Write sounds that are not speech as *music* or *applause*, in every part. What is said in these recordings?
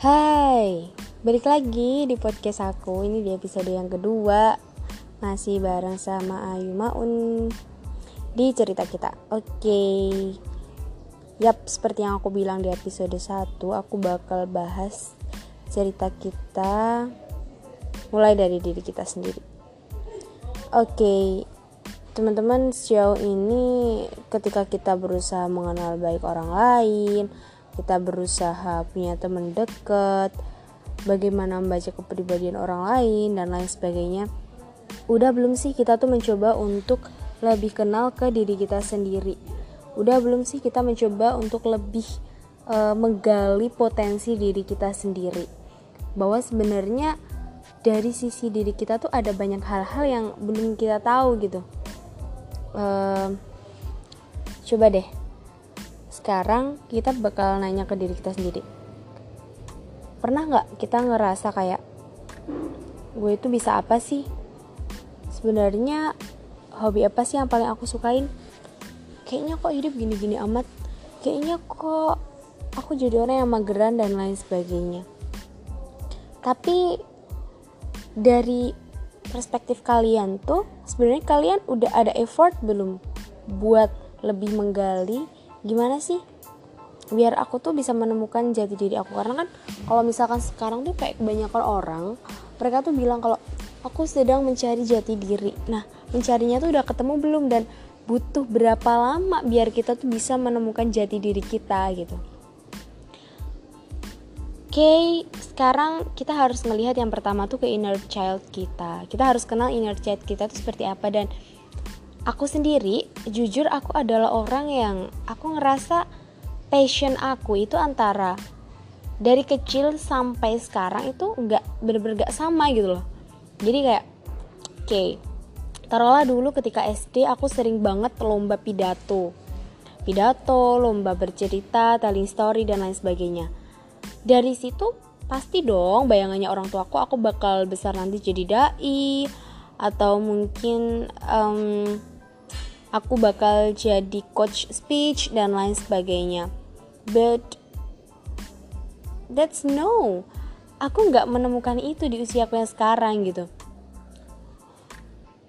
Hai, balik lagi di podcast aku. Ini di episode yang kedua. Masih bareng sama Ayu Maun Di cerita kita. Oke. Yap, seperti yang aku bilang di episode 1 Aku bakal bahas cerita kita Mulai dari diri kita sendiri. Oke. Teman-teman sejauh ini Ketika kita berusaha mengenal baik orang lain kita berusaha punya teman dekat, bagaimana membaca kepribadian orang lain dan lain sebagainya. Udah belum sih kita tuh mencoba untuk lebih kenal ke diri kita sendiri? Udah belum sih kita mencoba untuk lebih uh, menggali potensi diri kita sendiri? Bahwa sebenarnya dari sisi diri kita tuh ada banyak hal-hal yang belum kita tahu gitu. Uh, coba deh sekarang kita bakal nanya ke diri kita sendiri. Pernah nggak kita ngerasa kayak gue itu bisa apa sih? Sebenarnya hobi apa sih yang paling aku sukain? Kayaknya kok hidup gini-gini amat. Kayaknya kok aku jadi orang yang mageran dan lain sebagainya. Tapi dari perspektif kalian tuh sebenarnya kalian udah ada effort belum buat lebih menggali gimana sih? Biar aku tuh bisa menemukan jati diri aku. Karena kan kalau misalkan sekarang tuh kayak kebanyakan orang mereka tuh bilang kalau aku sedang mencari jati diri. Nah mencarinya tuh udah ketemu belum? Dan butuh berapa lama biar kita tuh bisa menemukan jati diri kita gitu. Oke, okay, sekarang kita harus melihat yang pertama tuh ke inner child kita. Kita harus kenal inner child kita tuh seperti apa dan aku sendiri jujur aku adalah orang yang aku ngerasa passion aku itu antara dari kecil sampai sekarang itu nggak bener-bener gak sama gitu loh. Jadi kayak oke okay, taruhlah dulu ketika SD aku sering banget lomba pidato. Pidato lomba bercerita telling story dan lain sebagainya. Dari situ pasti dong bayangannya orang tua aku aku bakal besar nanti jadi dai atau mungkin um, aku bakal jadi coach speech dan lain sebagainya. But that's no. Aku nggak menemukan itu di usia aku yang sekarang gitu.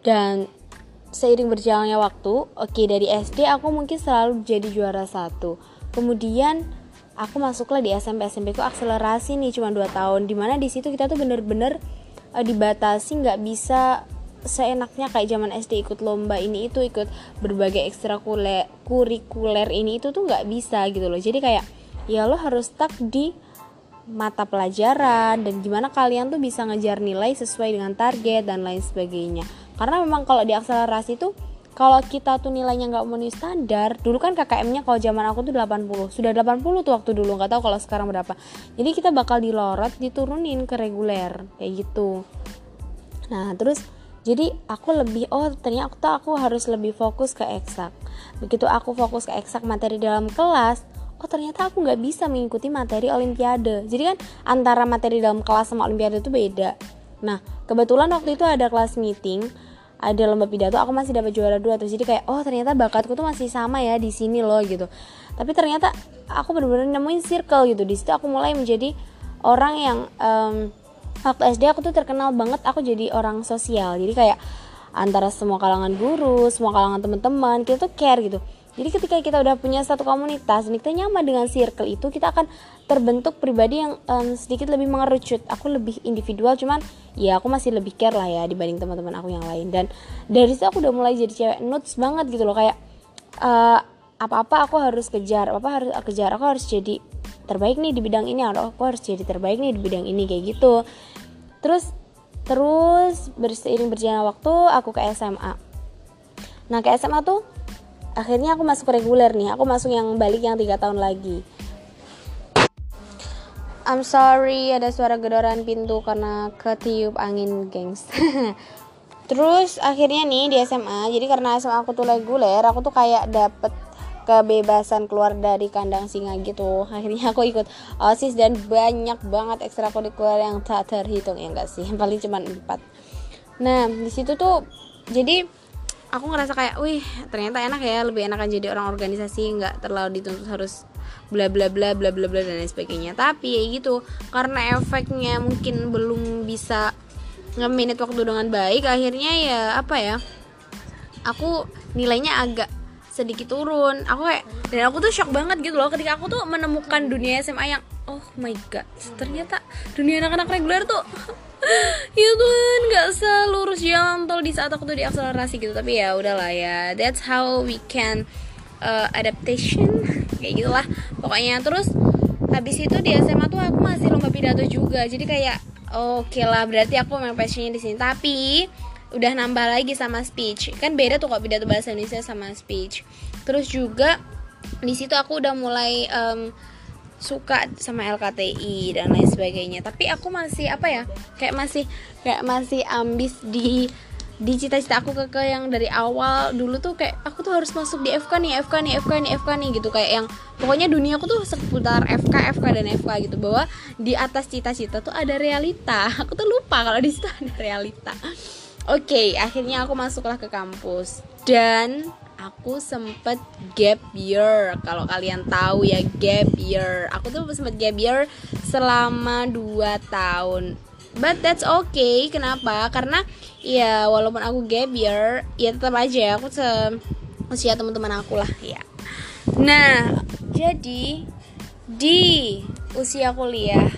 Dan seiring berjalannya waktu oke okay, dari SD aku mungkin selalu jadi juara satu. Kemudian aku masuklah di SMP SMP ku akselerasi nih cuma 2 tahun di mana di situ kita tuh bener-bener uh, dibatasi nggak bisa seenaknya kayak zaman SD ikut lomba ini itu ikut berbagai ekstrakurikuler ini itu tuh nggak bisa gitu loh. Jadi kayak ya lo harus stuck di mata pelajaran dan gimana kalian tuh bisa ngejar nilai sesuai dengan target dan lain sebagainya. Karena memang kalau di akselerasi tuh kalau kita tuh nilainya nggak memenuhi standar dulu kan KKM-nya kalau zaman aku tuh 80 sudah 80 tuh waktu dulu nggak tahu kalau sekarang berapa. Jadi kita bakal dilorot diturunin ke reguler kayak gitu. Nah terus jadi aku lebih oh ternyata aku harus lebih fokus ke eksak. Begitu aku fokus ke eksak materi dalam kelas oh ternyata aku nggak bisa mengikuti materi olimpiade. Jadi kan antara materi dalam kelas sama olimpiade itu beda. Nah kebetulan waktu itu ada kelas meeting ada lomba pidato aku masih dapat juara dua terus jadi kayak oh ternyata bakatku tuh masih sama ya di sini loh gitu. Tapi ternyata aku benar-benar nemuin circle gitu. Di situ aku mulai menjadi orang yang um, waktu SD aku tuh terkenal banget aku jadi orang sosial. Jadi kayak antara semua kalangan guru semua kalangan teman-teman kita tuh care gitu. Jadi ketika kita udah punya satu komunitas dan kita nyaman dengan circle itu kita akan terbentuk pribadi yang um, sedikit lebih mengerucut. Aku lebih individual cuman ya aku masih lebih care lah ya dibanding teman-teman aku yang lain. Dan dari situ aku udah mulai jadi cewek nuts banget gitu loh. Kayak uh, apa-apa aku harus kejar apa harus kejar aku harus jadi terbaik nih di bidang ini aku harus jadi terbaik nih di bidang ini kayak gitu terus terus berseiring berjalan waktu aku ke SMA nah ke SMA tuh akhirnya aku masuk reguler nih. Aku masuk yang balik yang tiga tahun lagi. I'm sorry ada suara gedoran pintu karena ketiup angin gengs. *laughs* Terus akhirnya nih di SMA jadi karena SMA aku tuh reguler aku tuh kayak dapet kebebasan keluar dari kandang singa gitu. Akhirnya aku ikut osis dan banyak banget ekstrakurikuler yang tak terhitung ya enggak sih? *laughs* Paling cuma empat. Nah di situ tuh jadi aku ngerasa kayak wih ternyata enak ya lebih enakan jadi orang organisasi nggak terlalu dituntut harus bla bla bla bla bla bla dan lain sebagainya. Tapi ya gitu karena efeknya mungkin belum bisa ngeminit waktu dengan baik akhirnya ya apa ya aku nilainya agak sedikit turun. Aku kayak dan aku tuh shock banget gitu loh ketika aku tuh menemukan dunia SMA yang oh my god ternyata dunia anak-anak reguler tuh *laughs* ya Tuhan nggak selurus jalan tol di saat aku tuh di akselerasi gitu. Tapi ya udahlah ya that's how we can uh, adaptation kayak gitulah. Pokoknya terus habis itu di SMA tuh aku masih lomba pidato juga. Jadi kayak oke okay lah berarti aku memang passionnya di sini. Tapi udah nambah lagi sama speech. Kan beda tuh kok pidato bahasa Indonesia sama speech. Terus juga di situ aku udah mulai um, suka sama LKTI dan lain sebagainya. Tapi aku masih apa ya kayak masih kayak masih ambis di di cita-cita aku ke, ke yang dari awal. Dulu tuh kayak aku tuh harus masuk di FK nih FK nih FK nih FK nih gitu. Kayak yang pokoknya dunia aku tuh seputar FK FK dan FK gitu. Bahwa di atas cita-cita tuh ada realita. *laughs* Aku tuh lupa kalau di situ ada realita oke okay, akhirnya aku masuklah ke kampus. Dan aku sempet gap year. Kalau kalian tahu ya gap year. Aku tuh sempet gap year selama 2 tahun. But that's okay. Kenapa? Karena ya walaupun aku gap year ya tetap aja ya aku se usia teman-teman aku lah ya. Nah jadi di usia kuliah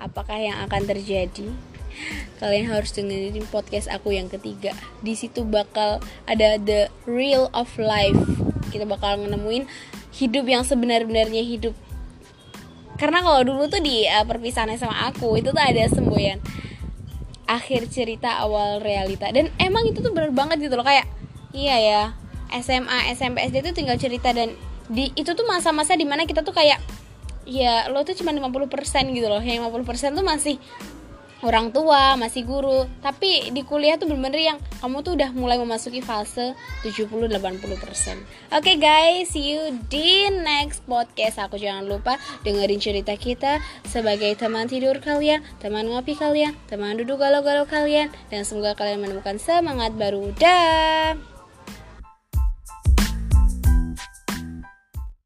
apakah yang akan terjadi kalian harus dengerin podcast aku yang ketiga. Di situ bakal ada the real of life. Kita bakal nemuin hidup yang sebenar-benarnya hidup. Karena kalau dulu tuh di uh, perpisahan sama aku itu tuh ada semboyan akhir cerita awal realita. Dan emang itu tuh bener banget gitu loh kayak iya ya SMA SMP SD tuh tinggal cerita dan di itu tuh masa-masa di mana kita tuh kayak ya lo tuh cuma 50% gitu loh. Yang 50% tuh masih orang tua, masih guru. Tapi di kuliah tuh bener-bener yang kamu tuh udah mulai memasuki fase 70-80%. Oke okay guys, see you di next podcast. Aku jangan lupa dengerin cerita kita sebagai teman tidur kalian, teman ngopi kalian, teman duduk galau-galau kalian. Dan semoga kalian menemukan semangat baru. Dah.